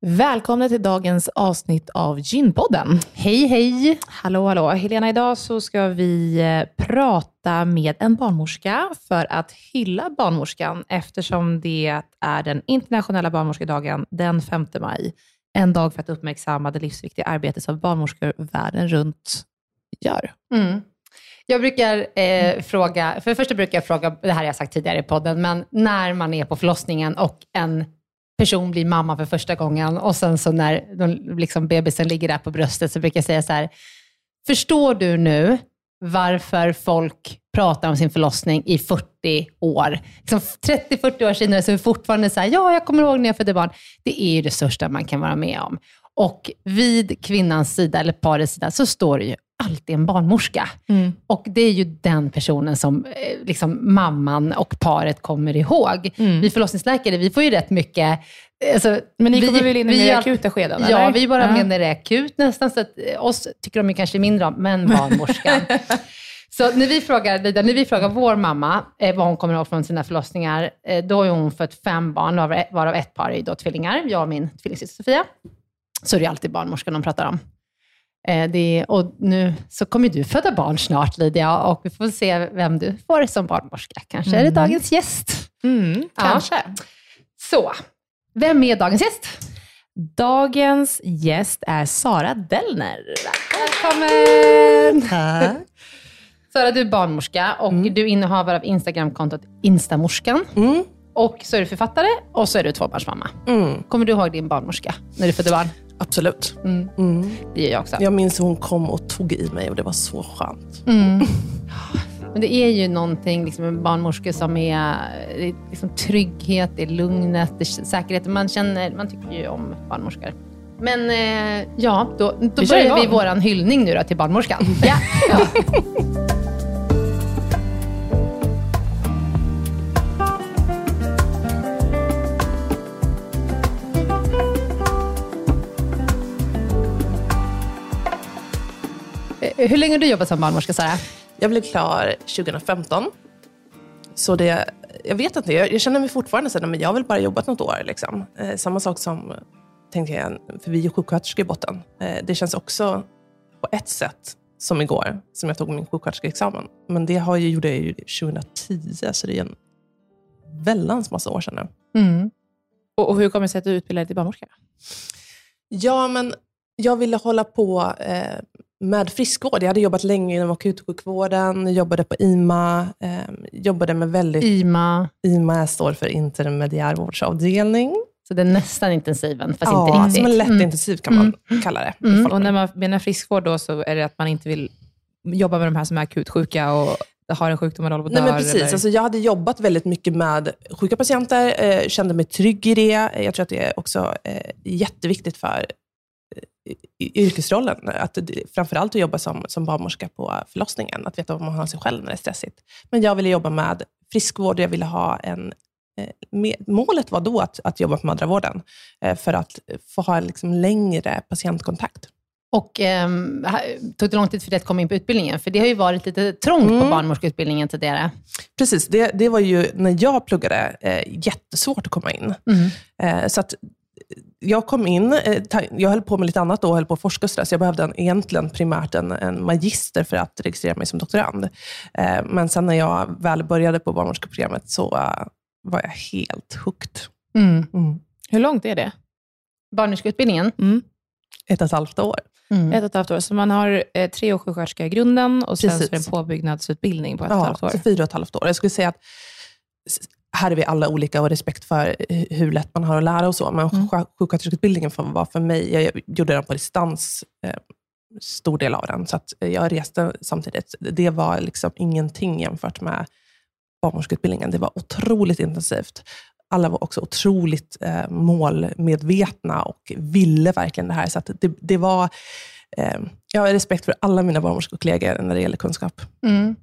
Välkomna till dagens avsnitt av Gynpodden. Hej, hej. Hallå, hallå. Helena, idag så ska vi eh, prata med en barnmorska för att hylla barnmorskan eftersom det är den internationella barnmorskedagen den 5 maj. En dag för att uppmärksamma det livsviktiga arbete som barnmorskor världen runt gör. Mm. Jag brukar eh, fråga, för det första brukar jag fråga, det här har jag sagt tidigare i podden, men när man är på förlossningen och en person blir mamma för första gången och sen så när de, liksom bebisen ligger där på bröstet så brukar jag säga så här, förstår du nu varför folk pratar om sin förlossning i 40 år. Liksom 30-40 år senare så är vi fortfarande så här, ja, jag kommer ihåg när jag födde barn. Det är ju det största man kan vara med om. Och vid kvinnans sida, eller parets sida, så står det ju alltid en barnmorska. Mm. Och det är ju den personen som eh, liksom, mamman och paret kommer ihåg. Mm. Vi förlossningsläkare, vi får ju rätt mycket Alltså, men ni kommer vi, väl in i mer akuta skeden? Ja, eller? vi är bara uh -huh. med när det är akut nästan. Så att, eh, oss tycker de ju kanske mindre om, men barnmorskan. så när vi, frågar, när vi frågar vår mamma eh, vad hon kommer ihåg från sina förlossningar, eh, då har hon fött fem barn, varav ett par är då tvillingar, jag och min tvillingsyster Sofia. Så är det alltid barnmorskan de pratar om. Eh, det, och nu så kommer du föda barn snart, Lydia, och vi får se vem du får som barnmorska. Kanske mm. är det mm. dagens gäst. Mm, kanske. Ja. Så, vem är dagens gäst? Dagens gäst är Sara Dellner. Välkommen! Tack. Sara, du är barnmorska och mm. du är innehavare av Instagramkontot Instamorskan. Mm. Och så är du författare och så är du tvåbarnsmamma. Mm. Kommer du ihåg din barnmorska när du födde barn? Absolut. Mm. Mm. Det gör jag också. Jag minns hur hon kom och tog i mig och det var så skönt. Mm. Men det är ju någonting liksom, med barnmorskor som är, det är liksom, trygghet, det är lugnet, det är säkerhet. Man, känner, man tycker ju om barnmorskor. Men eh, ja, då, då Vi börjar vi vår hyllning nu då till barnmorskan. Ja. Eh, Hur länge har du jobbat som barnmorska, Sara? Jag blev klar 2015. Så det, jag vet inte, jag, jag känner mig fortfarande så men jag har väl bara jobbat något år. Liksom. Eh, samma sak som, tänkte jag, för vi är sjuksköterskor i botten. Eh, det känns också på ett sätt som igår, som jag tog min sjuksköterskeexamen. Men det har ju, gjorde jag ju 2010, så det är en väldans massa år sedan nu. Mm. Och, och hur kommer det sig att du utbildade dig till barnmorska? Ja, men jag ville hålla på eh, med friskvård. Jag hade jobbat länge inom akutsjukvården, jobbade på IMA, eh, jobbade med väldigt... IMA, IMA står för intermediärvårdsavdelning. så det är nästan intensiven, fast ja, inte riktigt. som en lätt Mm. intensiv kan man kalla det. Mm. Och när man menar friskvård då, så är det att man inte vill jobba med de här som är akutsjuka och har en sjukdom och håller på att Nej, dö, men precis. eller? Alltså, jag hade jobbat väldigt mycket med sjuka patienter, eh, kände mig trygg i det. Jag tror att det är också eh, jätteviktigt för yrkesrollen. Att, framförallt att jobba som, som barnmorska på förlossningen. Att veta vad man har sig själv när det är stressigt. Men jag ville jobba med friskvård. Jag ville ha en... Eh, med, målet var då att, att jobba på mödravården. Eh, för att få ha liksom, längre patientkontakt. Och här- tog det lång tid för dig att komma in på utbildningen? För det har ju varit lite trångt på Mm. barnmorskeutbildningen tidigare. Precis, det, det var ju när jag pluggade eh, jättesvårt att komma in. Mm. Eh, så att jag kom in, eh, jag höll på med lite annat då, höll på att forska och sådär, så jag behövde en, egentligen primärt en, en magister för att registrera mig som doktorand. Eh, men sen när jag väl började på barnmorskeprogrammet så eh, var jag helt hooked. Mm. Mm. Hur långt är det? Barnmorskeutbildningen? Mm. Ett och ett halvt år. Mm. Ett och ett halvt år. Så man har eh, tre år sjuksköterska i grunden och sen så är det en påbyggnadsutbildning på ett och ett Ja, halvt år. så fyra och ett halvt år. Jag skulle säga att här är vi alla olika och respekt för eh, hur lätt man har att lära och så. Men Mm. sjuksköterskeutbildningen var för mig, jag gjorde den på distans, eh, stor del av den. Så att jag reste samtidigt. Det var liksom ingenting jämfört med barnmorskeutbildningen. Det var otroligt intensivt. Alla var också otroligt eh, målmedvetna och ville verkligen det här. Så det, det var, eh, jag har respekt för alla mina barnmorskekollegor när det gäller kunskap. Mm.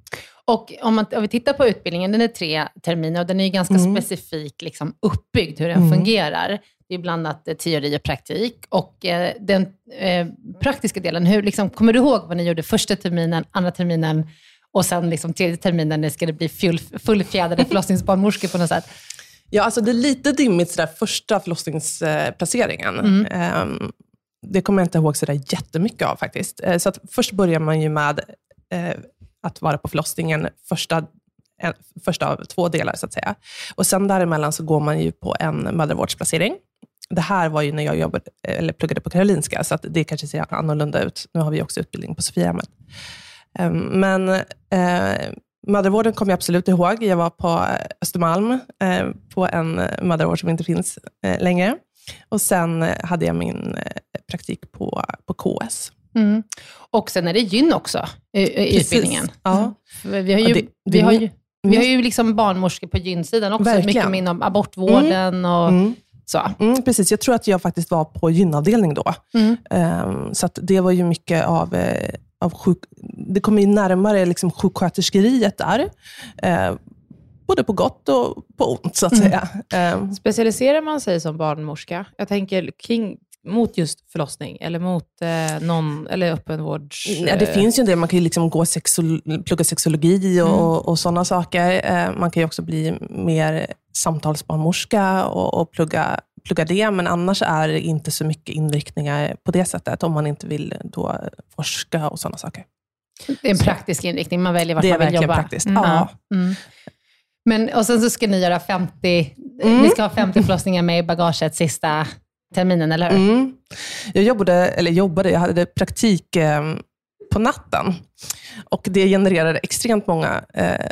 Och om, man, om vi tittar på utbildningen, den är tre terminer och den är ju ganska Mm. specifik liksom, uppbyggd, hur den Mm. fungerar. Det är blandat eh, teori och praktik. Och eh, den eh, praktiska delen, hur, liksom, kommer du ihåg vad ni gjorde första terminen, andra terminen och sen liksom, tredje terminen, när ska det bli full, fullfjädrade förlossningsbarnmorskor på något sätt? Ja, alltså det är lite dimmigt sådär första förlossningsplaceringen. Mm. Ehm, det kommer jag inte ihåg sådär jättemycket av faktiskt. Eh, Så att först börjar man ju med eh, att vara på förlossningen första, en, första av två delar, så att säga. Och sen däremellan så går man ju på en mödravårdsplacering. Det här var ju när jag jobbade, eller pluggade på Karolinska, så att det kanske ser annorlunda ut. Nu har vi också utbildning på Sofiahemmet. Ehm, men eh, mödravården kommer jag absolut ihåg. Jag var på Östermalm eh, på en mödravård som inte finns eh, längre. Och sen hade jag min eh, praktik på, på KS. Mm. Och sen är det gyn också i, utbildningen. Ja. För Vi har ju, det- vi har ju, vi har ju liksom barnmorskor på gynsidan också, Verkligen. mycket inom abortvården och Mm. så. Mm, precis, jag tror att jag faktiskt var på gynavdelning då. Mm. Ehm, så det var ju mycket av, eh, av sjuk... Det kommer ju närmare liksom sjuksköterskeriet där. Eh, både på gott och på ont, så att Mm. säga. Ehm, Specialiserar man sig som barnmorska? Jag tänker kring, mot just förlossning eller mot eh, någon, eller öppenvårds... Ja, det eh, finns ju en del. Man kan ju liksom gå sexo- plugga sexologi och, Mm. och sådana saker. Eh, Man kan ju också bli mer samtalsbarnmorska och, och plugga, plugga det. Men annars är det inte så mycket inriktningar på det sättet, om man inte vill då forska och sådana saker. Det är en praktisk inriktning, man väljer vart det är man vill verkligen jobba. praktiskt. Mm. Ja. Mm. Men, och sen så ska ni göra 50, Mm. ni ska ha 50 förlossningar med i bagaget sista terminen, eller hur? Mm. Jag jobbade, eller jobbade, jag hade praktik eh, på natten. Och det genererade extremt många eh,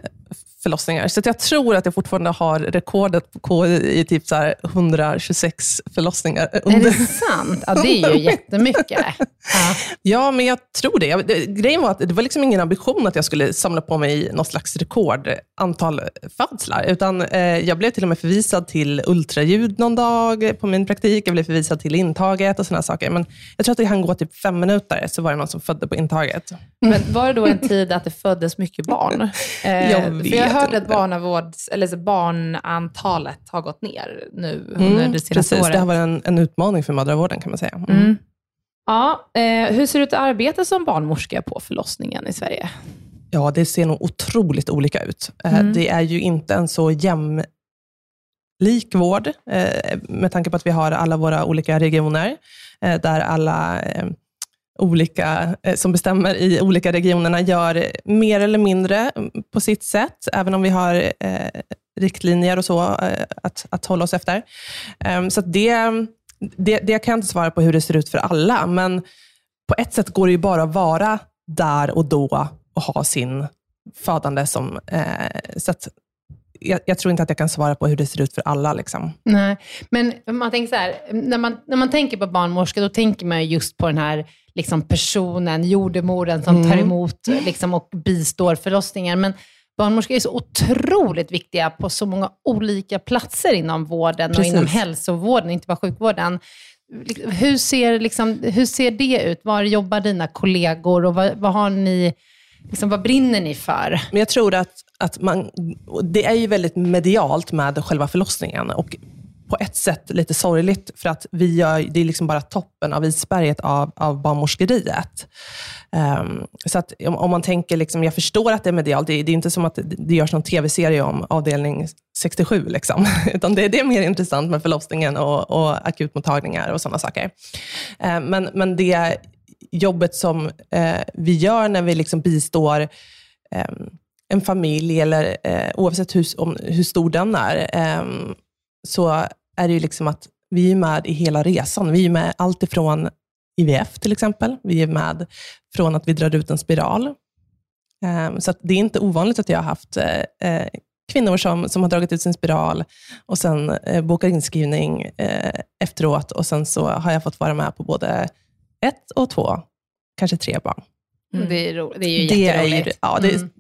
förlossningar. Så jag tror att jag fortfarande har rekordet på KI i typ så här 126 förlossningar. Är det sant? Ja, det är ju jättemycket. Ja. Ja, men jag tror det. Jag, det. Grejen var att det var liksom ingen ambition att jag skulle samla på mig något slags rekordantal födslar, utan eh, jag blev till och med förvisad till ultraljud någon dag på min praktik. Jag blev förvisad till intaget och sådana saker. Men jag tror att det hann gå typ fem minuter, så var det någon som födde på intaget. Men var det då en tid att det föddes mycket barn? Eh, jag vet hörde att barnavårds, eller så barnantalet har gått ner nu under Mm, det senaste precis, året. det har varit en, en utmaning för mödravården kan man säga. Mm. Mm. Ja, eh, hur ser det ut att arbeta som barnmorska på förlossningen i Sverige? Ja, det ser nog otroligt olika ut. Eh, Mm. Det är ju inte en så jämlik vård, eh, med tanke på att vi har alla våra olika regioner, eh, där alla olika eh, som bestämmer i olika regionerna gör mer eller mindre på sitt sätt, även om vi har eh, riktlinjer och så eh, att, att hålla oss efter. Um, så att det, det, det kan jag inte svara på hur det ser ut för alla, men på ett sätt går det ju bara att vara där och då och ha sin födande som... Eh, så att jag, jag tror inte att jag kan svara på hur det ser ut för alla. Liksom. Nej, men man tänker så här, när man, när man tänker på barnmorska, då tänker man just på den här liksom personen, jordemodern som tar Mm. emot liksom, och bistår förlossningar. Men barnmorskor är så otroligt viktiga på så många olika platser inom vården och Precis. inom hälsovården, inte bara sjukvården. Hur ser, liksom, hur ser det ut? Var jobbar dina kollegor och vad, vad har ni, liksom, vad brinner ni för? Men jag tror att, att man, det är ju väldigt medialt med själva förlossningen. Och på ett sätt lite sorgligt, för att vi gör, det är liksom bara toppen av isberget av, av barnmorskeriet. Um, ehm, så att om, om man tänker, liksom, jag förstår att det är medialt, det, det är inte som att det, det görs någon tv-serie om avdelning 67, liksom. utan det, det är mer intressant med förlossningen och, och akutmottagningar och sådana saker. Um, men, men det jobbet som eh, vi gör när vi liksom bistår eh, en familj, eller eh, oavsett hur, om, hur stor den är, eh, så är det ju liksom att vi är med i hela resan. Vi är med allt ifrån IVF till exempel. Vi är med från att vi drar ut en spiral. Eh, så att det är inte ovanligt att jag har haft eh, eh, kvinnor som, som har dragit ut sin spiral och sen eh, bokar inskrivning efteråt och sen så har jag fått vara med på både ett och två, kanske tre barn. Mm. Det, är ro, det är ju Det är, jätteroligt. ju, ja, det, är, Mm.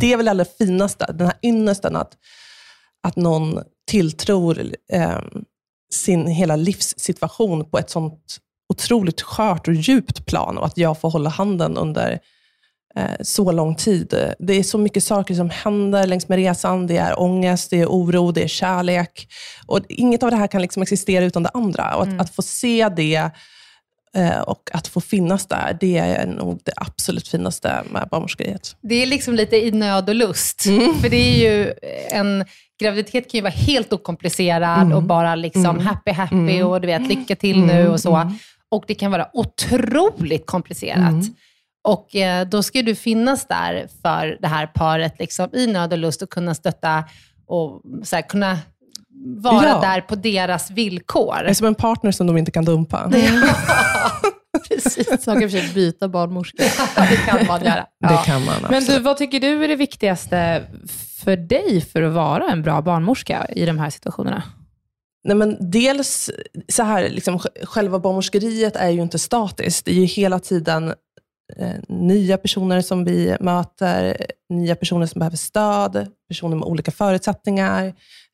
det är väl det allra finaste, den här ynnesten att, att någon tilltror eh, sin hela livssituation på ett sånt otroligt skört och djupt plan och att jag får hålla handen under eh, så lång tid. Det är så mycket saker som händer längs med resan. Det är ångest, det är oro, det är kärlek. Och inget av det här kan liksom existera utan det andra. Och att, att få se det och att få finnas där, det är nog det absolut finaste med barnmorskeriet. Det är liksom lite i nöd och lust. För det är ju en graviditet kan ju vara helt okomplicerad och bara liksom happy happy och du vet, lycka till nu och så. Och det kan vara otroligt komplicerat. Och eh, då ska du finnas där för det här paret liksom, i nöd och lust och kunna stötta och så här, kunna vara Ja. där på deras villkor. Det är som en partner som de inte kan dumpa. Precis. Så man kan i och för sig byta barnmorska. det kan man göra. Det kan man Men du, vad tycker du är det viktigaste för dig för att vara en bra barnmorska i de här situationerna? Nej, men dels, så här, liksom, sj- själva barnmorskeriet är ju inte statiskt. Det är ju hela tiden nya personer som vi möter, nya personer som behöver stöd, personer med olika förutsättningar.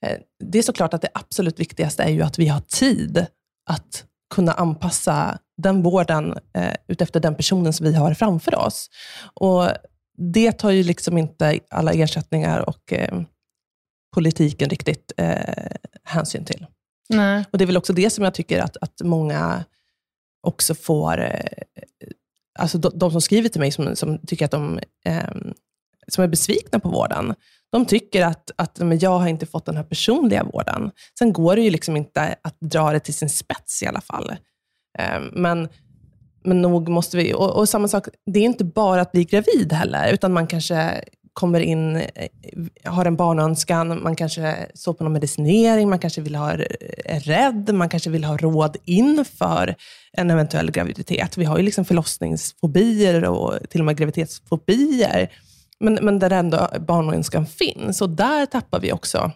Eh, det är såklart att det absolut viktigaste är ju att vi har tid att kunna anpassa den vården eh, utefter den personen som vi har framför oss. Och det tar ju liksom inte alla ersättningar och eh, politiken riktigt eh, hänsyn till. Nej. Och Det är väl också det som jag tycker att, att många också får, eh, alltså de, de som skriver till mig som, som tycker att de eh, som är besvikna på vården, de tycker att, att men jag har inte fått den här personliga vården. Sen går det ju liksom inte att dra det till sin spets i alla fall. Eh, men, men nog måste vi, och, och samma sak, det är inte bara att bli gravid heller, utan man kanske kommer in, eh, har en barnönskan, man kanske står på någon medicinering, man kanske vill ha, är eh, rädd, man kanske vill ha råd inför en eventuell graviditet. Vi har ju liksom förlossningsfobier och till och med graviditetsfobier men, men där ändå barnmorskan finns. Och där tappar vi också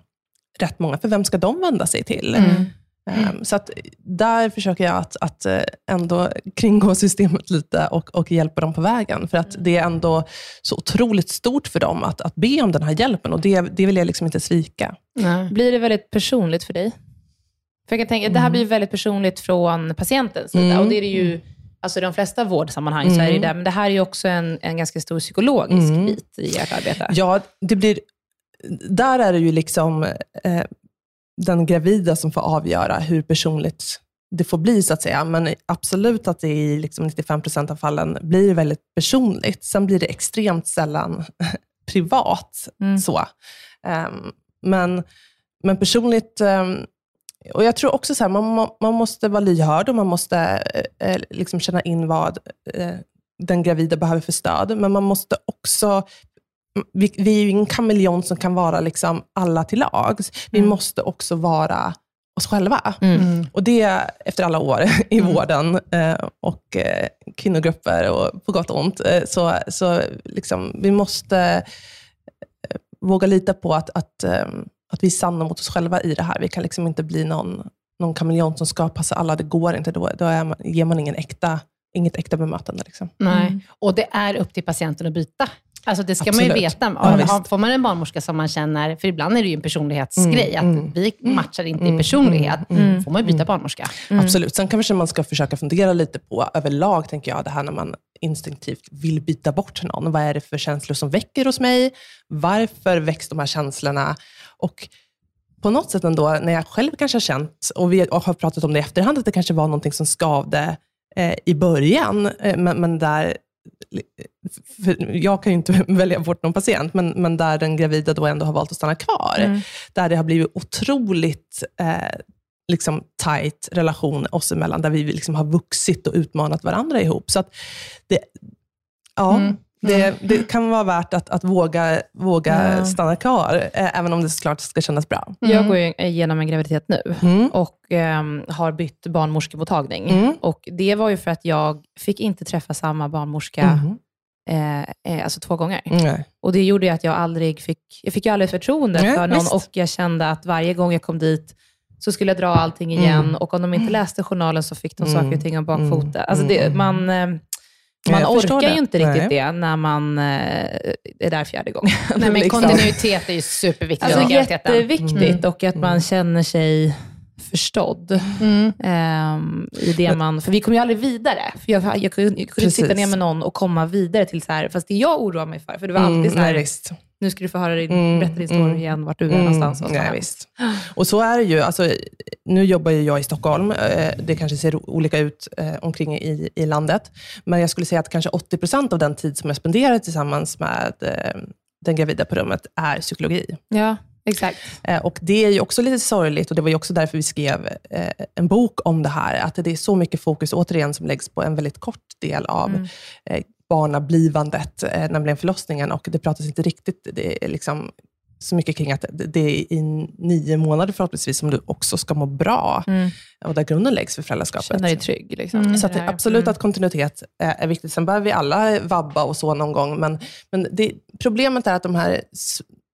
rätt många, för vem ska de vända sig till? Mm. Um, så att där försöker jag att, att eh, ändå kringgå systemet lite och, och hjälpa dem på vägen. För att det är ändå så otroligt stort för dem att, att be om den här hjälpen och det, det vill jag liksom inte svika. Nej. Blir det väldigt personligt för dig? För jag kan tänka, Det här blir väldigt personligt från patientens sida. Mm. Och det är det ju, alltså i de flesta vårdsammanhang så är det ju det, men det här är ju också en, en ganska stor psykologisk Mm. bit i ert arbete. Ja, det blir, där är det ju liksom eh, den gravida som får avgöra hur personligt det får bli, så att säga. Men absolut att det i liksom 95 procent av fallen blir väldigt personligt. Sen blir det extremt sällan privat. Mm. så. Ehm, men, men personligt, ehm, och jag tror också så här, man, man måste vara lyhörd och man måste eh, eh, liksom känna in vad eh, den gravida behöver för stöd. Men man måste också vi, vi är ju ingen kameleont som kan vara liksom alla till lags. Vi Mm. måste också vara oss själva. Mm. Och det efter alla år i vården eh, och eh, kvinnogrupper och på gott och ont. Eh, så så liksom, vi måste eh, våga lita på att, att, eh, att vi är sanna mot oss själva i det här. Vi kan liksom inte bli någon, någon kameleont som ska passa alla. Det går inte. Då, då är man, ger man ingen äkta, inget äkta bemötande. Liksom. Nej. Mm. Och det är upp till patienten att byta. Alltså det ska man ju Absolut. veta. Ja, har- får man en barnmorska som man känner, för ibland är det ju en personlighetsgrej, Mm, att mm. vi matchar inte i Mm, personlighet, mm, mm, får man ju byta barnmorska. Absolut. Sen kanske man ska försöka fundera lite på överlag, tänker jag, det här när man instinktivt vill byta bort någon. Vad är det för känslor som väcker hos mig? Varför väcks de här känslorna? Och på något sätt ändå, när jag själv kanske har känt, och vi har pratat om det i efterhand, att det kanske var någonting som skavde eh, i början, eh, men, men där jag kan ju inte välja bort någon patient, men, men där den gravida då ändå har valt att stanna kvar. Mm. Där det har blivit otroligt eh, liksom tight relation oss emellan, där vi liksom har vuxit och utmanat varandra ihop. Så att det, ja, Mm. Det, det kan vara värt att, att våga, våga Ja. stanna kvar, eh, även om det såklart ska kännas bra. Jag går igenom en graviditet nu Mm. och ehm, har bytt barnmorskemottagning. Mm. Och det var ju för att jag fick inte träffa samma barnmorska Mm. eh, eh, alltså två gånger. Och det gjorde ju att jag aldrig fick, jag fick ju aldrig förtroende Nej, för någon visst. och jag kände att varje gång jag kom dit så skulle jag dra allting igen Mm. och om de inte läste journalen så fick de Mm. saker och ting om bakfoten. Mm. Alltså det, Mm. man eh, Ja, man jag orkar ju inte riktigt Nej. det när man eh, är där fjärde gången. Nej, men Liksom. kontinuitet är ju superviktigt Alltså jätteviktigt Mm. och att man känner sig förstådd Mm. ehm, i det man... För vi kommer ju aldrig vidare. För jag, jag, kunde- jag kunde Precis. sitta ner med någon och komma vidare till så här, fast det jag oroar mig för, för det var alltid så här, nej. Nu ska du få höra din, Mm, berätta din story mm, igen, vart du är någonstans. Och så nej, visst. Och så är det ju. Alltså, nu jobbar ju jag i Stockholm. Eh, Det kanske ser olika ut eh, omkring i, i landet. Men jag skulle säga att kanske 80 procent av den tid som jag spenderar tillsammans med eh, den gravida på rummet är psykologi. Ja, exakt. Och Det är ju också lite sorgligt och det var ju också därför vi skrev en bok om det här. Att det är så mycket fokus, återigen, som läggs på en väldigt kort del av Mm. Eh, barnablivandet, eh, nämligen förlossningen. Och det pratas inte riktigt det är liksom så mycket kring att det är i nio månader förhoppningsvis som du också ska må bra. Mm. Och där grunden läggs för föräldraskapet. Känna dig trygg. Liksom. Mm. Så att det, absolut att kontinuitet är, är viktigt. Sen behöver vi alla vabba och så någon gång. Men, men det, problemet är att de här...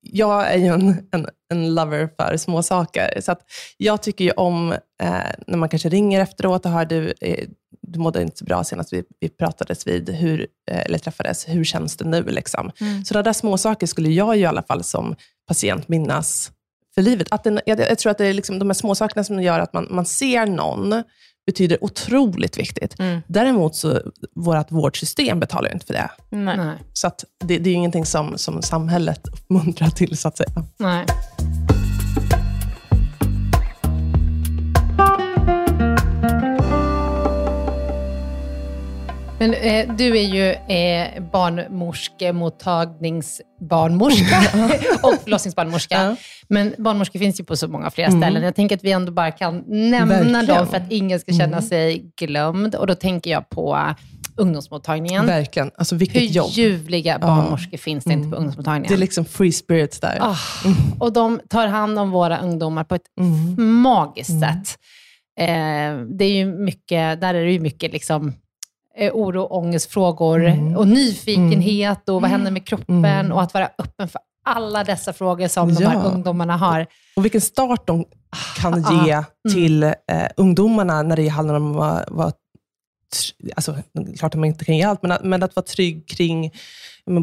Jag är ju en, en, en lover för små saker. Så att jag tycker ju om eh, när man kanske ringer efteråt och hör du, eh, du mådde inte så bra senast vi, vi pratades vid, hur, eh, eller träffades. Hur känns det nu? Liksom. Mm. Så där små saker skulle jag ju i alla fall som patient minnas för livet. Att den, jag, jag tror att det är liksom de här små sakerna som gör att man, man ser någon, betyder otroligt viktigt. Mm. Däremot så, vårt vårdsystem betalar ju inte för det. Nej. Så att det, det är ju ingenting som, som samhället uppmuntrar till, så att säga. Nej. Men eh, du är ju eh, barnmorskemottagningsbarnmorska och förlossningsbarnmorska. Ja. Men barnmorskor finns ju på så många fler Mm. ställen. Jag tänker att vi ändå bara kan nämna Verkligen. dem för att ingen ska känna Mm. sig glömd. Och då tänker jag på eh, ungdomsmottagningen. Verkligen. Alltså vilket Hur jobb. ljuvliga barnmorskor finns det inte på Mm. ungdomsmottagningen? Det är liksom free spirits där. Ah, och de tar hand om våra ungdomar på ett Mm. magiskt Mm. sätt. Eh, det är ju mycket, där är det ju mycket liksom, eh, oro, ångestfrågor och nyfikenhet och vad händer med kroppen och att vara öppen för alla dessa frågor som de här Ja. ungdomarna har. Och vilken start de kan Ah, ge till eh, ungdomarna när det handlar om vara tr- alltså, klart att man inte kan ge allt, men att, men att vara trygg kring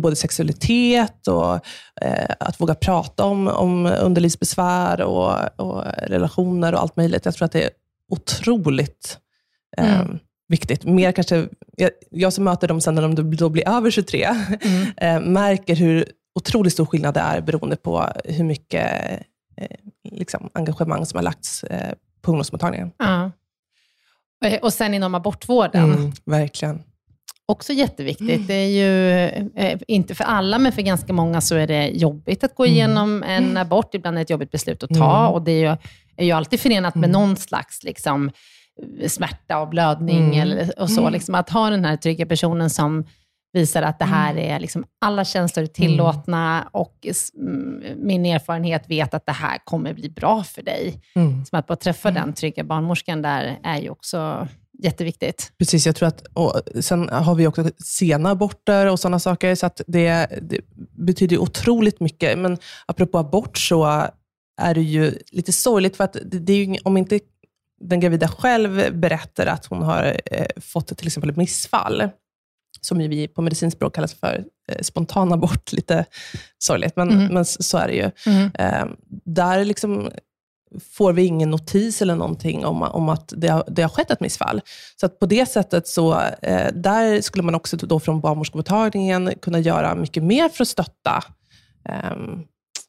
både sexualitet och eh, att våga prata om, om underlivsbesvär och, och relationer och allt möjligt. Jag tror att det är otroligt eh, viktigt. Mer kanske, jag, jag som möter dem sen när de då- blir över 23, eh, märker hur otroligt stor skillnad det är beroende på hur mycket eh, liksom, engagemang som har lagts eh, på ungdomsmottagningen. Ja. Eh, Och sen inom abortvården. Mm, verkligen. Också jätteviktigt. Det är ju, eh, inte för alla, men för ganska många så är det jobbigt att gå igenom en abort. Ibland är det ett jobbigt beslut att ta och det är ju, är ju alltid förenat med någon slags liksom, smärta och blödning eller, och så. Liksom, att ha den här trygga personen som visar att det här är liksom, alla känslor är tillåtna och s- mm, min erfarenhet vet att det här kommer bli bra för dig. Mm. Som att bara träffa den trygga barnmorskan där är ju också jätteviktigt. Precis, jag tror att, och sen har vi också sena aborter och sådana saker, så att det, det betyder otroligt mycket. Men apropå abort så är det ju lite sorgligt, för att det, det är ju, om inte den gravida själv berättar att hon har eh, fått till exempel ett missfall, som ju vi på medicinspråk kallas för eh, spontan abort, lite sorgligt, men, men s- så är det ju. Eh, där liksom får vi ingen notis eller någonting om, om att det har, det har skett ett missfall. Så att på det sättet så, eh, där skulle man också då från barnmorskemottagningen kunna göra mycket mer för att stötta. ehm,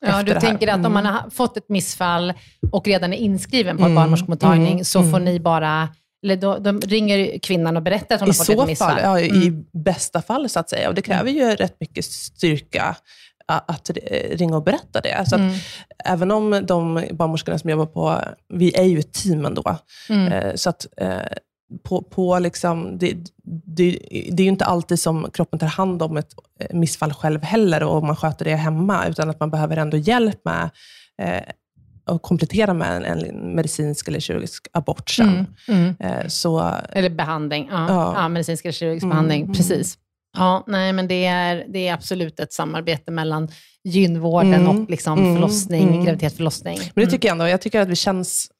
Ja, du tänker att om man har fått ett missfall och redan är inskriven på en Mm, barnmorskemottagning, mm, så får ni bara, eller då, de ringer kvinnan och berättar att hon I har fått så ett missfall. fall, ja, Mm. i bästa fall så att säga. Och det kräver ju rätt mycket styrka att ringa och berätta det. Så Mm. Även om de barnmorskorna som jobbar på, vi är ju ett team ändå. Mm. Eh, Så att eh, på, på liksom, det, det, det är ju inte alltid som kroppen tar hand om ett eh, missfall själv heller och man sköter det hemma, utan att man behöver ändå hjälp med eh, och komplettera med en, en medicinsk eller kirurgisk abort sen. Mm. Eh, Så Eller behandling, ja. Ja. ja. medicinsk eller kirurgisk Mm, behandling, mm. precis. Ja, nej, men det är, det är absolut ett samarbete mellan gynvården Mm, och liksom mm, förlossning, mm. graviditet, förlossning. Men det tycker jag ändå. Jag tycker att vi känns...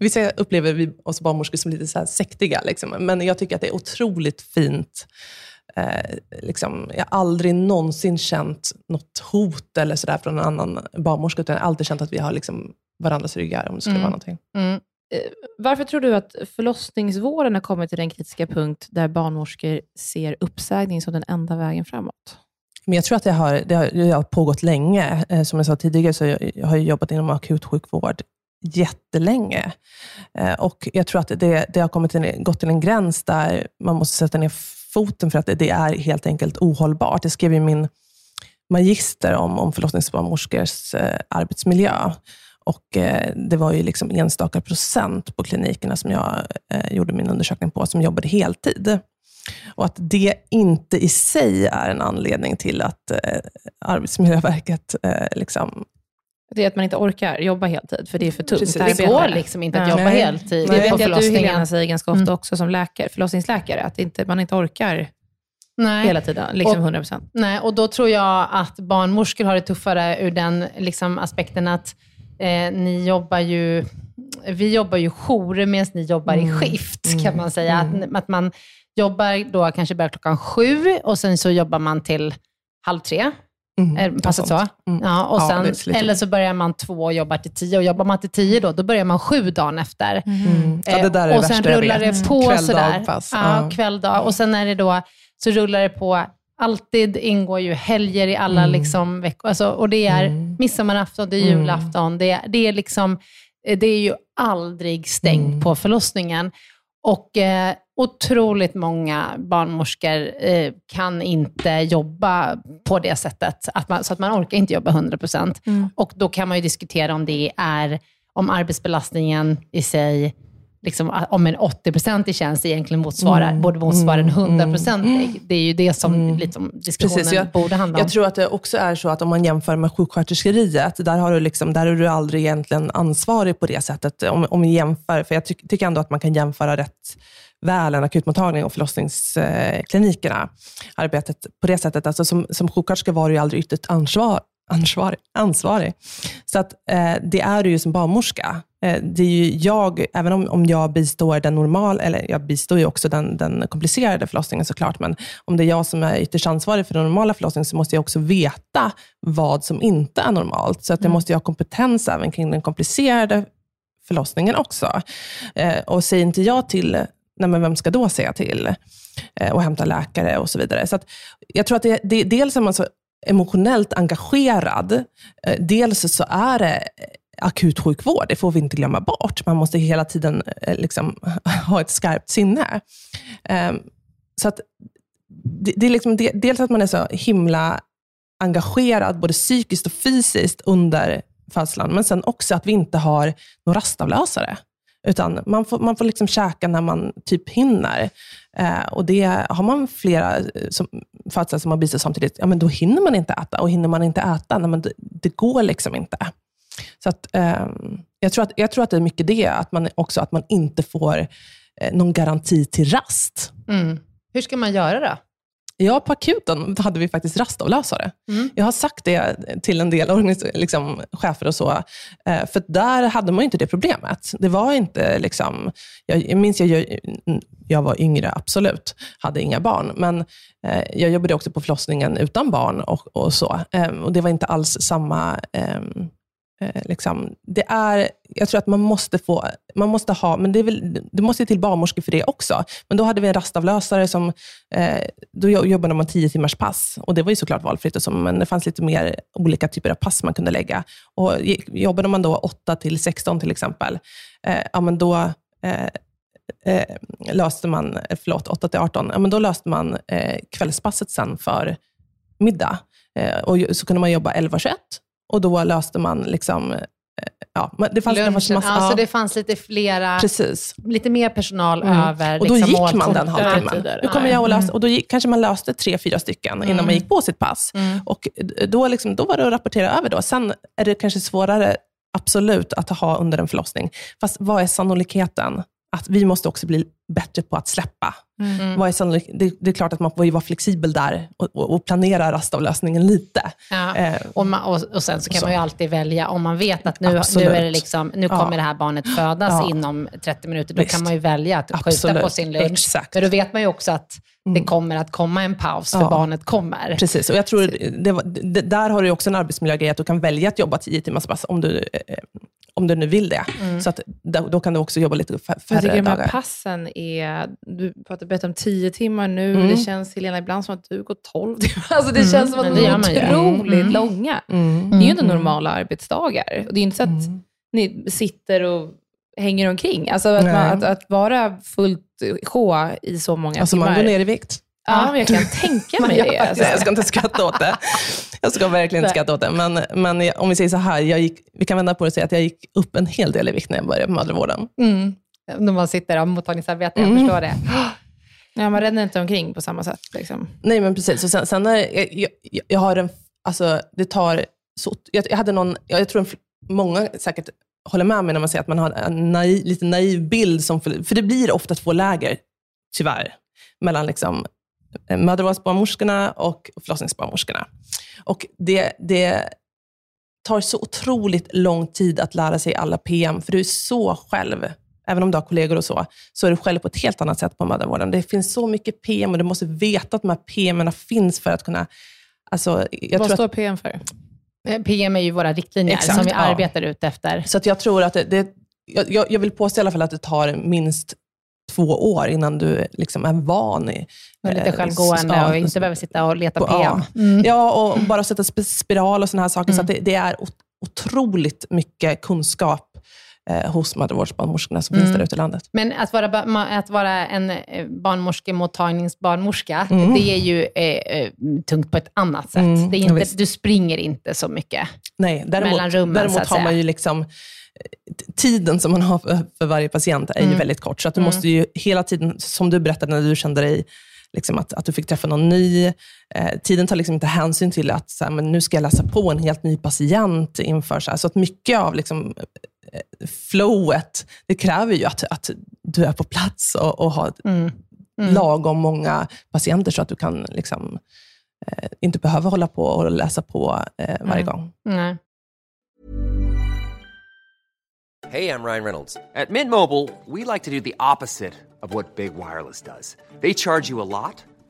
Vissa upplever vi oss barnmorskor som lite så här sektiga, liksom. men jag tycker att det är otroligt fint. Eh, liksom, jag har aldrig någonsin känt något hot eller så där från en annan barnmorska, utan jag har alltid känt att vi har liksom varandras ryggar om det skulle Mm. vara någonting. Mm. Varför tror du att förlossningsvården har kommit till den kritiska punkt där barnmorskor ser uppsägning som den enda vägen framåt? Men jag tror att det har, det har, det har pågått länge. Eh, som jag sa tidigare så jag, jag har jag jobbat inom akutsjukvård jättelänge. Eh, och jag tror att det, det har kommit till, gått till en gräns där man måste sätta ner foten för att det, det är helt enkelt ohållbart. Det skrev ju min magister om, om förlossningsbarnmorskors eh, arbetsmiljö. Och eh, Det var ju liksom enstaka procent på klinikerna som jag eh, gjorde min undersökning på, som jobbade heltid. Och att det inte i sig är en anledning till att eh, Arbetsmiljöverket eh, liksom... Det är att man inte orkar jobba heltid, för det är för tungt Precis. Det arbete. går liksom inte att jobba Nej. heltid Det vet jag att du förlossningen. Helena säger ganska ofta Mm. också som läkare, förlossningsläkare, att inte, man inte orkar Nej. hela tiden, liksom Och- 100 procent. Nej, och då tror jag att barnmorskor har det tuffare ur den liksom, aspekten att eh, ni jobbar ju, vi jobbar ju jour medan ni jobbar i skift, kan man säga. Att, att man jobbar då kanske börjar klockan sju och sen så jobbar man till halv tre. Mm, Är passet så? Mm. Ja, och Ja, sen, lite- eller så börjar man två och jobbar till tio. Och jobbar man till tio då, då börjar man sju dagen efter. Mm. Ja, det Eh, där är det och sen rullar det på Kväll, sådär. dagpass. Ja, Ja. kväll, dag. Och sen är det då, så rullar det på. Alltid ingår ju helger i alla liksom veckor. Alltså, och det är Mm. midsommarafton, det är julafton. Det, är- det, är liksom, eh, det är ju aldrig stängt Mm. på förlossningen. Och eh, otroligt många barnmorskor eh, kan inte jobba på det sättet. Att man, så att man orkar inte jobba 100%. Mm. Och då kan man ju diskutera om det är, om arbetsbelastningen i sig, liksom, om en 80-procentig tjänst egentligen motsvarar, Mm, borde motsvara en mm, 100-procentig. Det är ju det som liksom, diskussionen Precis, jag- borde handla om. Jag tror att det också är så att om man jämför med sjuksköterskeriet, där, har du liksom, där är du aldrig egentligen ansvarig på det sättet. Om, om vi jämför, för jag ty- tycker ändå att man kan jämföra rätt väl en akutmottagning och förlossningsklinikerna. Arbetet på det sättet. Alltså som, som sjuksköterska var du ju aldrig ytterst ansvar, ansvarig. ansvarig. Så att, eh, det är du ju som barnmorska. Eh, det är ju jag, även om, om jag bistår den normal, eller jag bistår ju också den, den komplicerade förlossningen såklart, men om det är jag som är ytterst ansvarig för den normala förlossningen, så måste jag också veta vad som inte är normalt. Så att jag måste ha kompetens även kring den komplicerade förlossningen också. Eh, och säger inte jag till, nej men vem ska då säga till? Eh, och hämta läkare och så vidare. Så att jag tror att det, det, dels är man så emotionellt engagerad, dels så är det akutsjukvård, det får vi inte glömma bort. Man måste hela tiden eh, liksom, ha ett skarpt sinne. Ehm, så att det, är liksom dels att man är så himla engagerad, både psykiskt och fysiskt under födslan, men sen också att vi inte har några rastavlösare. Utan man får, man får liksom käka när man typ hinner. Eh, och det Har man flera eh, som, födslar som har bistått samtidigt, ja, men då hinner man inte äta. Och hinner man inte äta, nej, men det, det går liksom inte. Så att, eh, jag, tror att, jag tror att det är mycket det, att man också att man inte får eh, någon garanti till rast. Mm. Hur ska man göra då? Ja, på akuten hade vi faktiskt rastavlösare. Mm. Jag har sagt det till en del liksom, chefer och så, eh, för där hade man inte det problemet. Det var inte, liksom, jag, minns, jag, jag var yngre, absolut, hade inga barn, men eh, jag jobbade också på förlossningen utan barn och, och så. Eh, och Det var inte alls samma Eh, liksom, det är, jag tror att man måste få, man måste ha, men det, är väl, det måste till barnmorskor för det också. Men då hade vi en rastavlösare som, eh, då jobbade man tio timmars pass. Och det var ju såklart valfritt, och så, men det fanns lite mer olika typer av pass man kunde lägga. Och jobbade man då 8 till 16 till exempel, eh, ja, men då eh, eh löste man, eh, förlåt, 8 till 18, ja, men då löste man eh, kvällspasset sen för middag. Eh, och så kunde man jobba 11-21 och då löste man liksom eh, Ja, det fanns Lunchen, massa, ja, så det fanns lite flera, precis. lite mer personal mm. över Och då liksom, gick man den halvtimmen. Nu kommer jag och lösa, mm. och då gick, kanske man löste tre, fyra stycken innan mm. man gick på sitt pass. Mm. Och då, liksom, då var det att rapportera över. Då. Sen är det kanske svårare, absolut, att ha under en förlossning. Fast vad är sannolikheten att vi måste också bli bättre på att släppa. Mm. Vad är det, det, är klart att man får vara flexibel där och, och, och planera rastavlösningen lite. Ja. Eh, och, man, och, och, sen så kan så. man ju alltid välja, om man vet att nu, nu, är det liksom, nu kommer ja. det här barnet födas ja. inom 30 minuter, då Visst. kan man ju välja att skjuta Absolut. på sin lunch. Exakt. För då vet man ju också att det mm. kommer att komma en paus, för barnet kommer. Precis, och jag tror det, det, där har du också en arbetsmiljögrej, att du kan välja att jobba 10 timmars pass om du eh, om du nu vill det. Mm. Så att, då, då, kan du också jobba lite färre jag tycker dagar. De här passen är, du pratar bättre om tio timmar nu. Mm. Det känns, Helena, ibland som att du går tolv timmar. Alltså det mm. känns som att de är otroligt mm. långa. Mm. Det är ju inte normala arbetsdagar. Och det är inte så att mm. ni sitter och hänger omkring. Alltså att, man, att, att, vara fullt sjå i så många alltså timmar. Alltså man går ner i vikt. Ja, jag kan tänka mig det. Alltså. Jag ska inte skratta åt det. Jag ska verkligen inte skratta åt det. Men, men om vi säger så här, jag gick, vi kan vända på det och säga att jag gick upp en hel del i vikt när jag började på mödravården. Mm. När man sitter och mottagningsarbete, jag mm. förstår det. Ja, man räddar inte omkring på samma sätt. Liksom. Nej, men precis. Och sen, sen när jag, jag, jag, har en, alltså det tar, så, jag, jag hade någon, jag, jag tror en, många säkert håller med mig när man säger att man har en naiv, lite naiv bild, som, för det blir ofta två läger, tyvärr, mellan liksom Eh, mödravårdsbarnmorskorna och förlossningsbarnmorskorna. Och det, det tar så otroligt lång tid att lära sig alla PM, för du är så själv. Även om du har kollegor och så, så är du själv på ett helt annat sätt på mödravården. Det finns så mycket PM och du måste veta att de här PM finns för att kunna... Alltså, jag Vad står att, PM för? Eh, PM är ju våra riktlinjer exakt, som vi ja. arbetar ut efter. Så att jag tror att det, det jag, jag, vill påstå i alla fall att det tar minst två år innan du liksom är van i... Och lite eh, självgående och inte behöver sitta och leta PM. Ja, mm. ja och bara sätta spiral och sådana här saker. Mm. Så det, det, är otroligt mycket kunskap eh, hos mödravårdsbarnmorskorna som mm. finns där ute i landet. Men att vara, att vara en eh, barnmorskemottagningsbarnmorska, mm. det är ju eh, eh, tungt på ett annat sätt. Mm, det är inte, du springer inte så mycket Nej, däremot, mellan rummen. Däremot har man ju liksom tiden som man har för, varje patient är mm. ju väldigt kort. Så att du mm. måste ju hela tiden, som du berättade när du kände dig liksom att, att du fick träffa någon ny. Eh, tiden tar liksom inte hänsyn till att så här, men nu ska jag läsa på en helt ny patient inför. Så, här, så att mycket av liksom, eh, flowet, det kräver ju att, att du är på plats och, och har Mm. Mm. lagom många patienter så att du kan liksom, eh, inte behöva hålla på och läsa på eh, varje Mm. gång. Nej. Hey, I'm Ryan Reynolds. At Mint Mobile, we like to do the opposite of what Big Wireless does. They charge you a lot,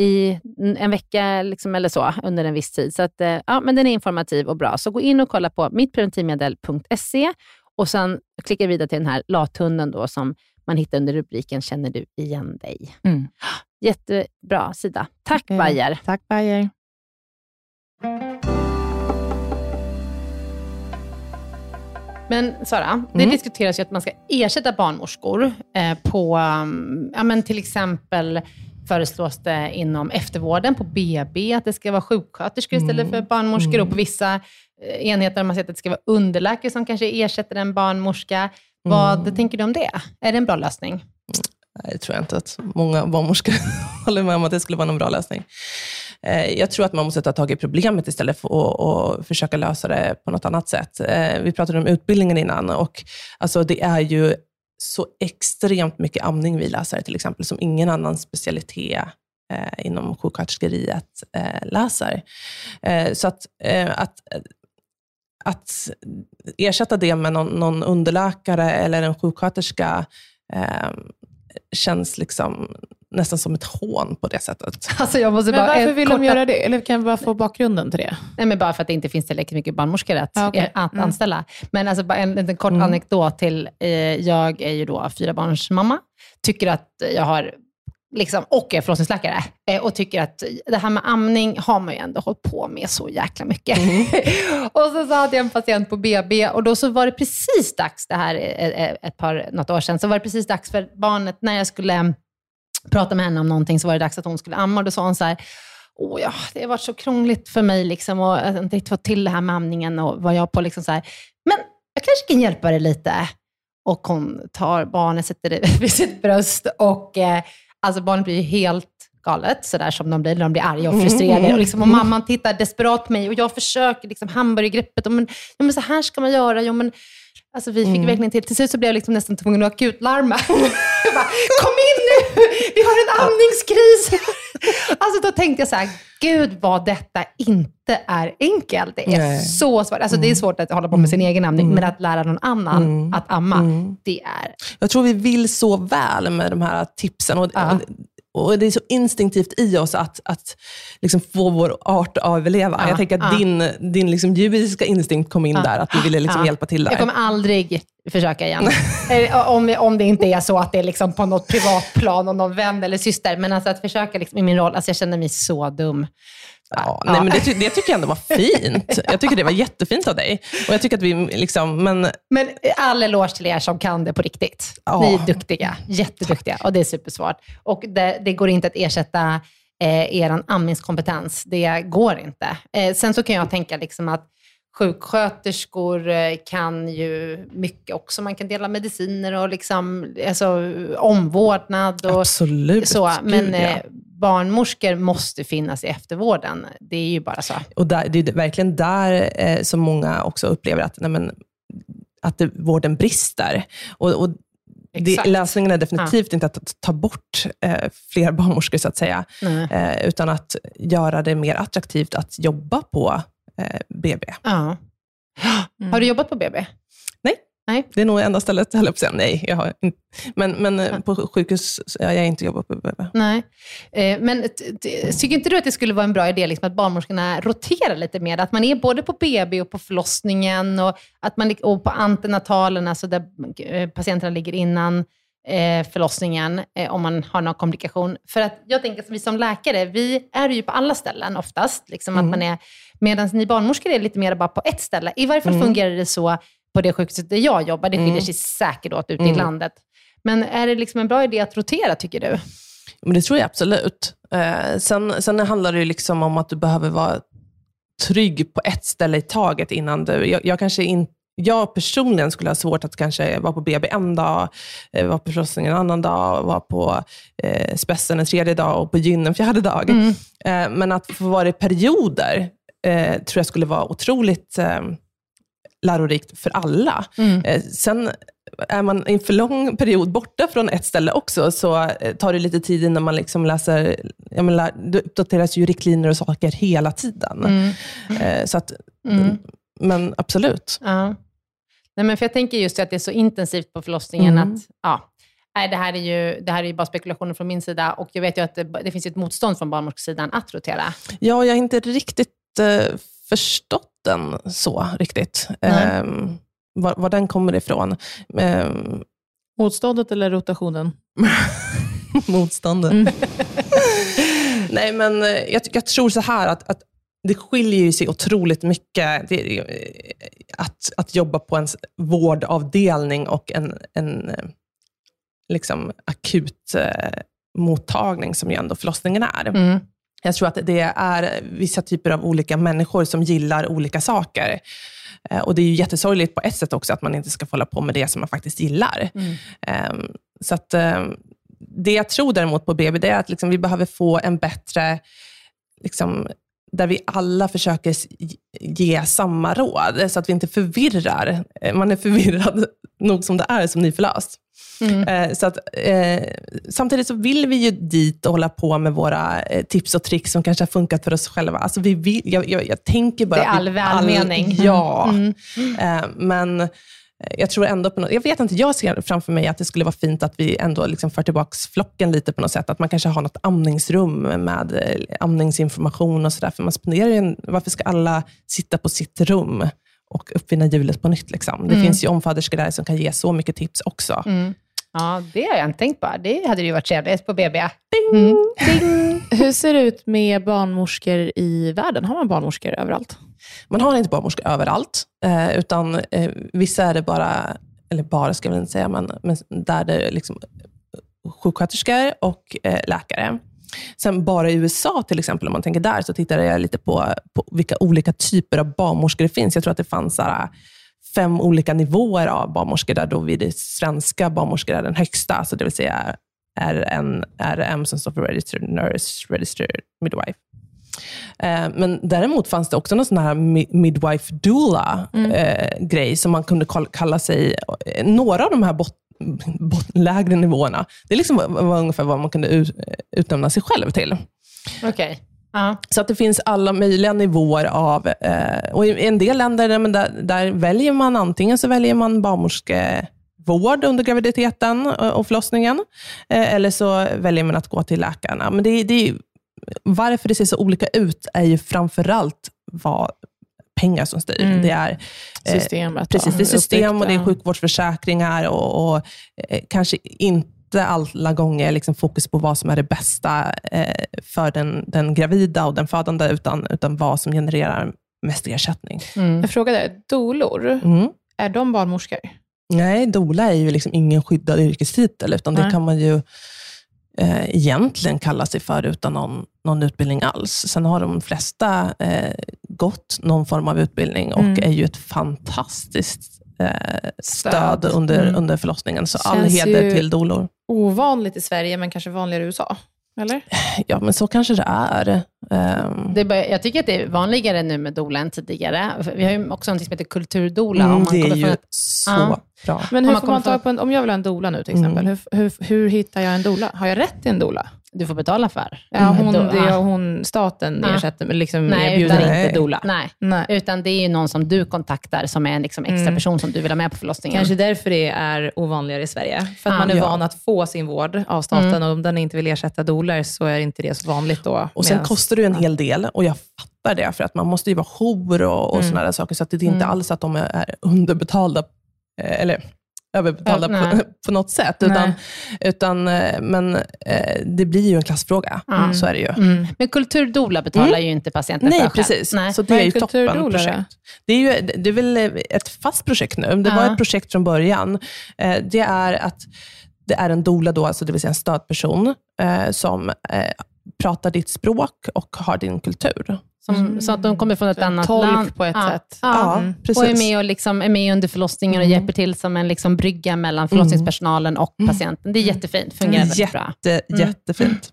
i en vecka liksom, eller så under en viss tid. Så att, eh, ja, men den är informativ och bra. Så gå in och kolla på mittpreventivmedel.se och sen klicka vidare till den här lathunden då, som man hittar under rubriken “Känner du igen dig?” Mm. Jättebra sida. Tack Eh, Bayer. Tack Bayer. Men Sara, det Mm. diskuteras ju att man ska ersätta barnmorskor eh, på, um, ja, men till exempel föreslås det inom eftervården på BB att det ska vara sjuksköterskor istället för barnmorskor och på vissa eh, enheter har man sett att det ska vara underläkare som kanske ersätter en barnmorska. Vad tänker du om det? Är det en bra lösning? Nej, det tror jag inte att många barnmorskor håller med om att det skulle vara någon bra lösning. Eh, Jag tror att man måste ta tag i problemet istället för att och försöka lösa det på något annat sätt. Eh, Vi pratade om utbildningen innan och alltså det är ju så extremt mycket amning vi läser till exempel, som ingen annan specialitet eh, inom sjuksköterskeriet eh, läser. Eh, så att, eh, att, eh, att ersätta det med någon, någon underläkare eller en sjuksköterska eh, känns liksom nästan som ett hån på det sättet. Alltså jag måste Men bara, varför vill korta- de göra det? Eller kan vi bara få bakgrunden till det? Nej, men bara för att det inte finns tillräckligt mycket barnmorskor att, okej. eh, att Mm. anställa. Men alltså bara en liten kort Mm. anekdot till, eh, jag är ju då fyrabarnsmamma, tycker att jag har, liksom, och är förlossningsläkare, eh, och tycker att det här med amning har man ju ändå hållit på med så jäkla mycket. och så, så hade jag en patient på BB och då så var det precis dags, det här är är ett par, något år sedan, så var det precis dags för barnet, när jag skulle prata med henne om någonting, så var det dags att hon skulle amma. Och då sa hon så här, Åh ja, det har varit så krångligt för mig liksom, och att inte riktigt få till det här med amningen och vad jag på liksom så här. Men jag kanske kan hjälpa dig lite. Och hon tar barnet, sätter det vid sitt bröst och eh, alltså barnet blir ju helt galet, sådär som de blir när de blir arga och frustrerade. Och, liksom, och mamman tittar desperat på mig och jag försöker liksom hamburgergreppet. Och men, ja, men så här ska man göra. Ja, men, Alltså vi fick Mm. verkligen till, till slut så blev jag liksom nästan tvungen att akutlarma. jag bara, kom in nu! Vi har en amningskris! alltså då tänkte jag så här, gud vad detta inte är enkelt. Det är Nej. så svårt. Alltså det är svårt att hålla på med sin egen amning, men att lära någon annan att amma, det är... Jag tror vi vill så väl med de här tipsen. Och, Ja. och det är så instinktivt i oss att, att liksom få vår art att överleva. Ja, Jag tänker att ja. din, din liksom djuriska instinkt kom in där, att du ville liksom Ja. hjälpa till där. Jag kommer aldrig försöka igen. Eh, om, om det inte är så att det är liksom på något privat plan och någon vän eller syster. Men alltså att försöka liksom i min roll, alltså jag känner mig så dum. Ja, nej, men det, ty- det tycker jag ändå var fint. Jag tycker det var jättefint av dig. Och jag tycker att vi liksom, men Men all eloge till er som kan det på riktigt. Ja. Ni är duktiga, jätteduktiga och det är supersvårt. Och det, det går inte att ersätta eh, er amningskompetens. Det går inte. Eh, sen så kan jag tänka liksom att sjuksköterskor eh, kan ju mycket också. Man kan dela mediciner och liksom, alltså, omvårdnad. Och absolut. så, men Gud, ja. eh, barnmorskor måste finnas i eftervården. Det är ju bara så. Och där, det är verkligen där eh, som många också upplever att, nej, men, att det, vården brister. Och, och det, lösningen är definitivt inte att ta bort eh, fler barnmorskor, så att säga, eh, utan att göra det mer attraktivt att jobba på eh, BB. Ja. Har du jobbat på BB? Nej. Nej. Det är nog enda stället, höll jag på att säga. Nej, jag har inte. Men, men eh, på sjukhus har jag inte jobbat på BB. Nej. Eh, Men tycker inte du att det skulle vara en bra idé liksom, att barnmorskorna roterar lite mer? Att man är både på BB och på förlossningen och, att man, och på antenatalen, alltså där eh, patienterna ligger innan eh, förlossningen, eh, om man har någon komplikation. För att jag tänker att vi som läkare, vi är ju på alla ställen oftast. Liksom, att man är, medan ni barnmorskor är lite mer bara på ett ställe. I varje fall fungerar det så på det sjukhuset där jag jobbar. Det skiljer sig säkert åt ute i landet. Men är det liksom en bra idé att rotera, tycker du? Men det tror jag absolut. Eh, sen, sen handlar det liksom om att du behöver vara trygg på ett ställe i taget innan du... Jag, jag kanske in, jag personligen skulle ha svårt att kanske vara på BB en dag, eh, vara på förlossningen en annan dag, vara på eh, spessen en tredje dag och på gyn en fjärde dag. Eh, men att få vara i perioder eh, tror jag skulle vara otroligt eh, lärorikt för alla. Eh, sen är man en för lång period borta från ett ställe också, så eh, tar det lite tid innan man liksom läser, jag menar, det uppdateras ju riktlinjer och saker hela tiden. Eh, så att, Men absolut. Ja. Nej, men för jag tänker just att det är så intensivt på förlossningen Mm. att, ja, nej, det här, är ju, det här är ju bara spekulationer från min sida och jag vet ju att det, det finns ett motstånd från barnmorskesidan att rotera. Ja, jag har inte riktigt eh, förstått den så riktigt. Um, var, var den kommer ifrån. Um, Motståndet eller rotationen? motståndet. Mm. Nej, men eh, jag, jag tror så här att, att det skiljer ju sig otroligt mycket det, eh, att, att jobba på en vårdavdelning och en, en eh, liksom akut eh, mottagning som ju ändå förlossningen är. Mm. Jag tror att det är vissa typer av olika människor som gillar olika saker. Eh, Och Det är ju jättesorgligt på ett sätt också, att man inte ska få hålla på med det som man faktiskt gillar. Ehm, Så att, ehm, Det jag tror däremot på BB, det är att liksom vi behöver få en bättre, liksom, där vi alla försöker ge samma råd, så att vi inte förvirrar. Eh, Man är förvirrad nog som det är som nyförlöst. Eh, Så att, eh, samtidigt så vill vi ju dit och hålla på med våra eh, tips och tricks som kanske har funkat för oss själva. Alltså vi vill, jag, jag, jag tänker bara... Det är all välmening. ja. Mm. Eh, men jag tror ändå på något, jag vet inte, jag ser framför mig att det skulle vara fint att vi ändå liksom för tillbaka flocken lite på något sätt. Att man kanske har något amningsrum med eh, amningsinformation och sådär. För man spenderar ju en, varför ska alla sitta på sitt rum och uppfinna hjulet på nytt? Liksom? Det finns ju omfaderskor där som kan ge så mycket tips också. Ja, det har jag inte tänkt på. Det hade ju varit trevligt på BB. Mm. Ding. Hur ser det ut med barnmorskor i världen? Har man barnmorskor överallt? Man har inte barnmorskor överallt, eh, utan eh, vissa är det bara, eller bara ska jag inte säga, men, men där det är liksom sjuksköterskor och eh, läkare. Sen bara i USA till exempel, om man tänker där, så tittade jag lite på, på vilka olika typer av barnmorskor det finns. Jag tror att det fanns så här, fem olika nivåer av barnmorskor, där då vi det svenska barnmorskor är den högsta, alltså det vill säga RN, RM som står för Registered Nurse, Registered Midwife. Eh, men däremot fanns det också någon sån här mi- midwife doula Mm. eh, grej som man kunde kall- kalla sig, eh, några av de här bot, bot, lägre nivåerna, det liksom var, ungefär vad man kunde ut, utnämna sig själv till. Okej. Ja. Så att det finns alla möjliga nivåer av, eh, och i en del länder där, men där, där väljer man antingen så väljer man barnmorskevård under graviditeten och förlossningen, eh, eller så väljer man att gå till läkarna. Men det, det varför det ser så olika ut är ju framförallt vad pengar som styr. Mm. Det är eh, Systemet. Precis, det är system och det är sjukvårdsförsäkringar och, och eh, kanske inte alla gånger liksom fokus på vad som är det bästa eh, för den, den gravida och den födande, utan, utan vad som genererar mest ersättning. Mm. Jag frågade, dolor, Mm. är de barnmorskor? Nej, doula är ju liksom ingen skyddad yrkestitel, utan det kan man ju eh, egentligen kalla sig för utan någon, någon utbildning alls. Sen har de flesta eh, gått någon form av utbildning och Mm. är ju ett fantastiskt eh, stöd, Stöd. under, Mm. under förlossningen. Så all Känns heder ju- till dolor. Ovanligt i Sverige, men kanske vanligare i USA? Eller? Ja, men så kanske det är. Ehm, Det är bara, jag tycker att det är vanligare nu med doula än tidigare. Vi har ju också något som heter kulturdoula. mm, om man det är kommer ju från så Ja. bra. Men Om hur man får man tag på en, om jag vill ha en doula nu till Mm. exempel, hur, hur, hur hittar jag en doula? Har jag rätt till en doula? Du får betala för. Ja, hon, Do- det är ja. hon, staten Ja. ersätter, men liksom Nej, erbjuder utan- inte doula. Nej, Nej. utan det är ju någon som du kontaktar som är en liksom extra Mm. person som du vill ha med på förlossningen. Kanske därför det är ovanligare i Sverige. För att Ja. man är Ja. van att få sin vård av staten Mm. och om den inte vill ersätta doulor så är inte det så vanligt då. Och sen Medans- kostar det ju en hel del och jag fattar det, för att man måste ju vara jour och, och Mm. sådana där saker, så att det är inte Mm. alls att de är- är underbetalda, eh, eller överbetalda Ja, på, på något sätt. Utan, Nej. utan, eh, men eh, det blir ju en klassfråga. Mm. Så är det ju. Mm. Men kulturdoula betalar ju inte patienten Nej, för precis. Nej. Så det Vad är är ju toppen projekt. Det är, ju, det är väl ett fast projekt nu. Det var Ja. ett projekt från början. Eh, Det är att det är en doula, då, alltså det vill säga en stödperson, eh, som eh, pratar ditt språk och har din kultur. Som, Mm. Så att de kommer från ett annat tolk land. på ett ja. sätt. Ja. Ja, Mm. precis. Och är med, och liksom, är med under förlossningen och Mm. hjälper till som en liksom brygga mellan förlossningspersonalen och patienten. Det är jättefint, fungerar väldigt bra. Jätte, Jättefint.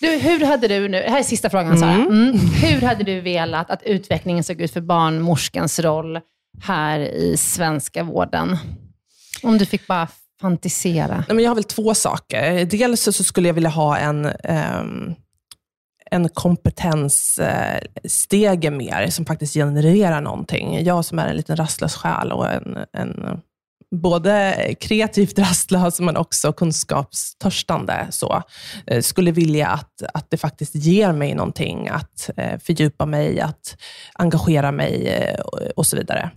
Du, hur hade du nu, det här är sista frågan Sara. Mm. Mm. Hur hade du velat att utvecklingen såg ut för barnmorskans roll här i svenska vården? Om du fick bara fantisera. Nej, men jag har väl två saker. Dels så skulle jag vilja ha en, ehm, en kompetensstege mer, som faktiskt genererar någonting. Jag som är en liten rastlös själ och en, en både kreativt rastlös, men också kunskapstörstande, så, eh, skulle vilja att, att det faktiskt ger mig någonting, att eh, fördjupa mig, att engagera mig eh, och, så vidare.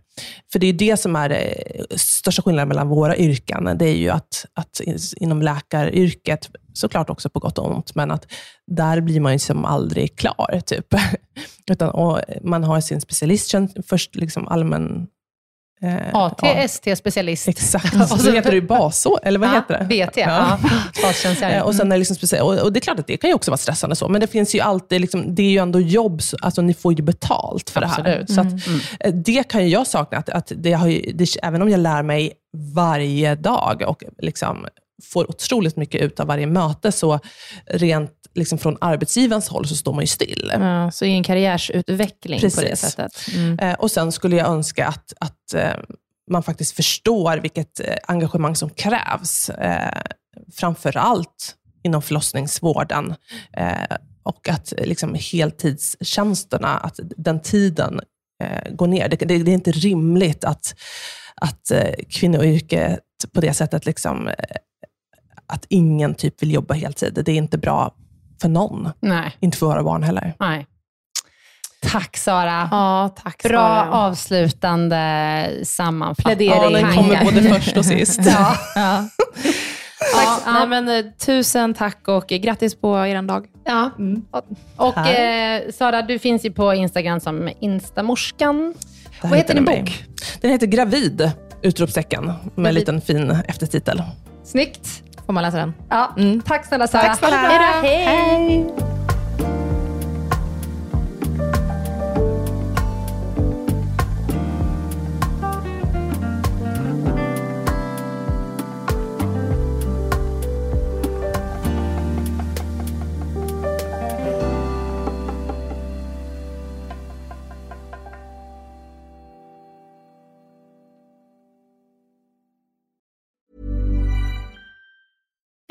För det är det som är det största skillnaden mellan våra yrken. Det är ju att, att inom läkaryrket, såklart också på gott och ont, men att där blir man ju som aldrig klar. Typ. Utan, och man har sin specialisttjänst, först liksom allmän... Eh, ja, AT-ST-specialist. Exakt. Och så- heter det ju baså, eller vad heter det? BT, ja. Bastjänstgöring. Eh, Och, sen är det liksom och, och det är klart att det kan ju också vara stressande, så, men det finns ju alltid, liksom, det är ju ändå jobb, så- alltså ni får ju betalt för det här. Absolut. Så att, eh, det kan ju jag sakna, att, att det har ju, det, även om jag lär mig varje dag och liksom får otroligt mycket ut av varje möte, så rent liksom från arbetsgivarens håll så står man ju still. Ja, så ingen karriärsutveckling på det Precis. sättet. Mm. Eh, och Sen skulle jag önska att, att eh, man faktiskt förstår vilket eh, engagemang som krävs. Framför allt inom förlossningsvården. Och att liksom, heltidstjänsterna, att den tiden går ner. Det, det, det är inte rimligt att, att kvinnoyrket på det sättet, liksom, att ingen typ vill jobba heltid. Det är inte bra för någon. Nej, Inte för våra barn heller. nej. Tack Sara. Ja, tack Bra Sara. avslutande sammanfattning. Ja, den kommer både först och sist. Ja. Ja. Tack, Ja, men, eh, tusen tack och grattis på er dag. Ja. Och eh, Sara, du finns ju på Instagram som Instamorskan. Vad heter din mig. bok? Den heter Gravid! Utropstecken, med en liten fin eftertitel. Snyggt. Får man läsa den? Ja. Mm. Tack snälla Sara. Tack snälla. Bra. Hej.